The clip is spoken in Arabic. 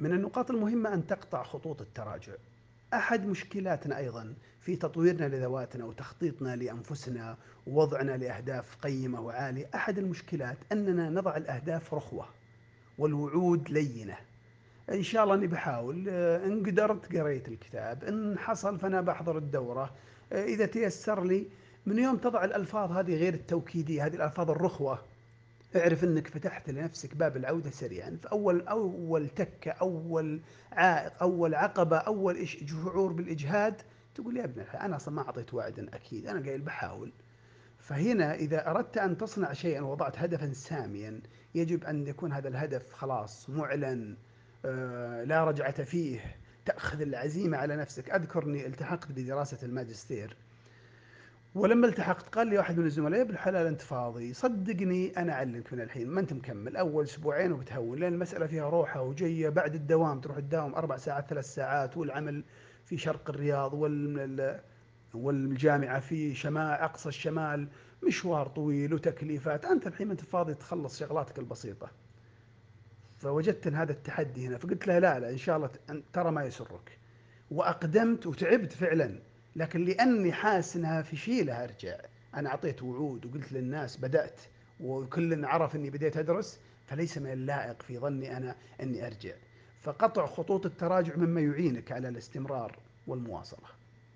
من النقاط المهمة أن تقطع خطوط التراجع. أحد مشكلاتنا أيضًا في تطويرنا لذواتنا وتخطيطنا لأنفسنا ووضعنا لأهداف قيمة وعالية، أحد المشكلات أننا نضع الأهداف رخوة والوعود لينة. إن شاء الله إني باحاول، إن قدرت قريت الكتاب، إن حصل فأنا باحضر الدورة، إذا تيسر لي، من يوم تضع الألفاظ هذه غير التوكيدية، هذه الألفاظ الرخوة، اعرف إنك فتحت لنفسك باب العودة سريعًا، فأول أول تكة، أول عائق، أول عقبة، أول إش شعور بالإجهاد، تقول يا ابن الح أنا أصلًا ما أعطيت وعدًا أكيد، أنا قايل باحاول. فهنا إذا أردت أن تصنع شيئًا ووضعت هدفًا ساميًا، يجب أن يكون هذا الهدف خلاص مُعلن، آآ لا رجعة فيه، تأخذ العزيمة على نفسك. أذكر إني التحقت بدراسة الماجستير، ولما التحقت قال لي واحد من الزملاء: "يا ابن الحلال أنت فاضي، صدقني أنا أعلمك من الحين، ما أنت مكمل، أول أسبوعين وبتهون، لأن المسألة فيها روحة وجية، بعد الدوام تروح تداوم 4 ساعات، 3 ساعات، والعمل في شرق الرياض وال والجامعة في شما أقصى الشمال، مشوار طويل وتكليفات، أنت الحين ما أنت فاضي تخلص شغلاتك البسيطة." فوجدت إن هذا التحدي هنا، فقلت له: "لا، لا إن شاء الله ترى ما يسرك." وأقدمت وتعبت فعلًا، لكن لأني حاسس إنها فشيلة أرجع، أنا أعطيت وعود وقلت للناس بدأت وكلٍ عرف إني بديت أدرس، فليس من اللائق في ظني أنا إني أرجع. فقطع خطوط التراجع مما يعينك على الاستمرار والمواصلة.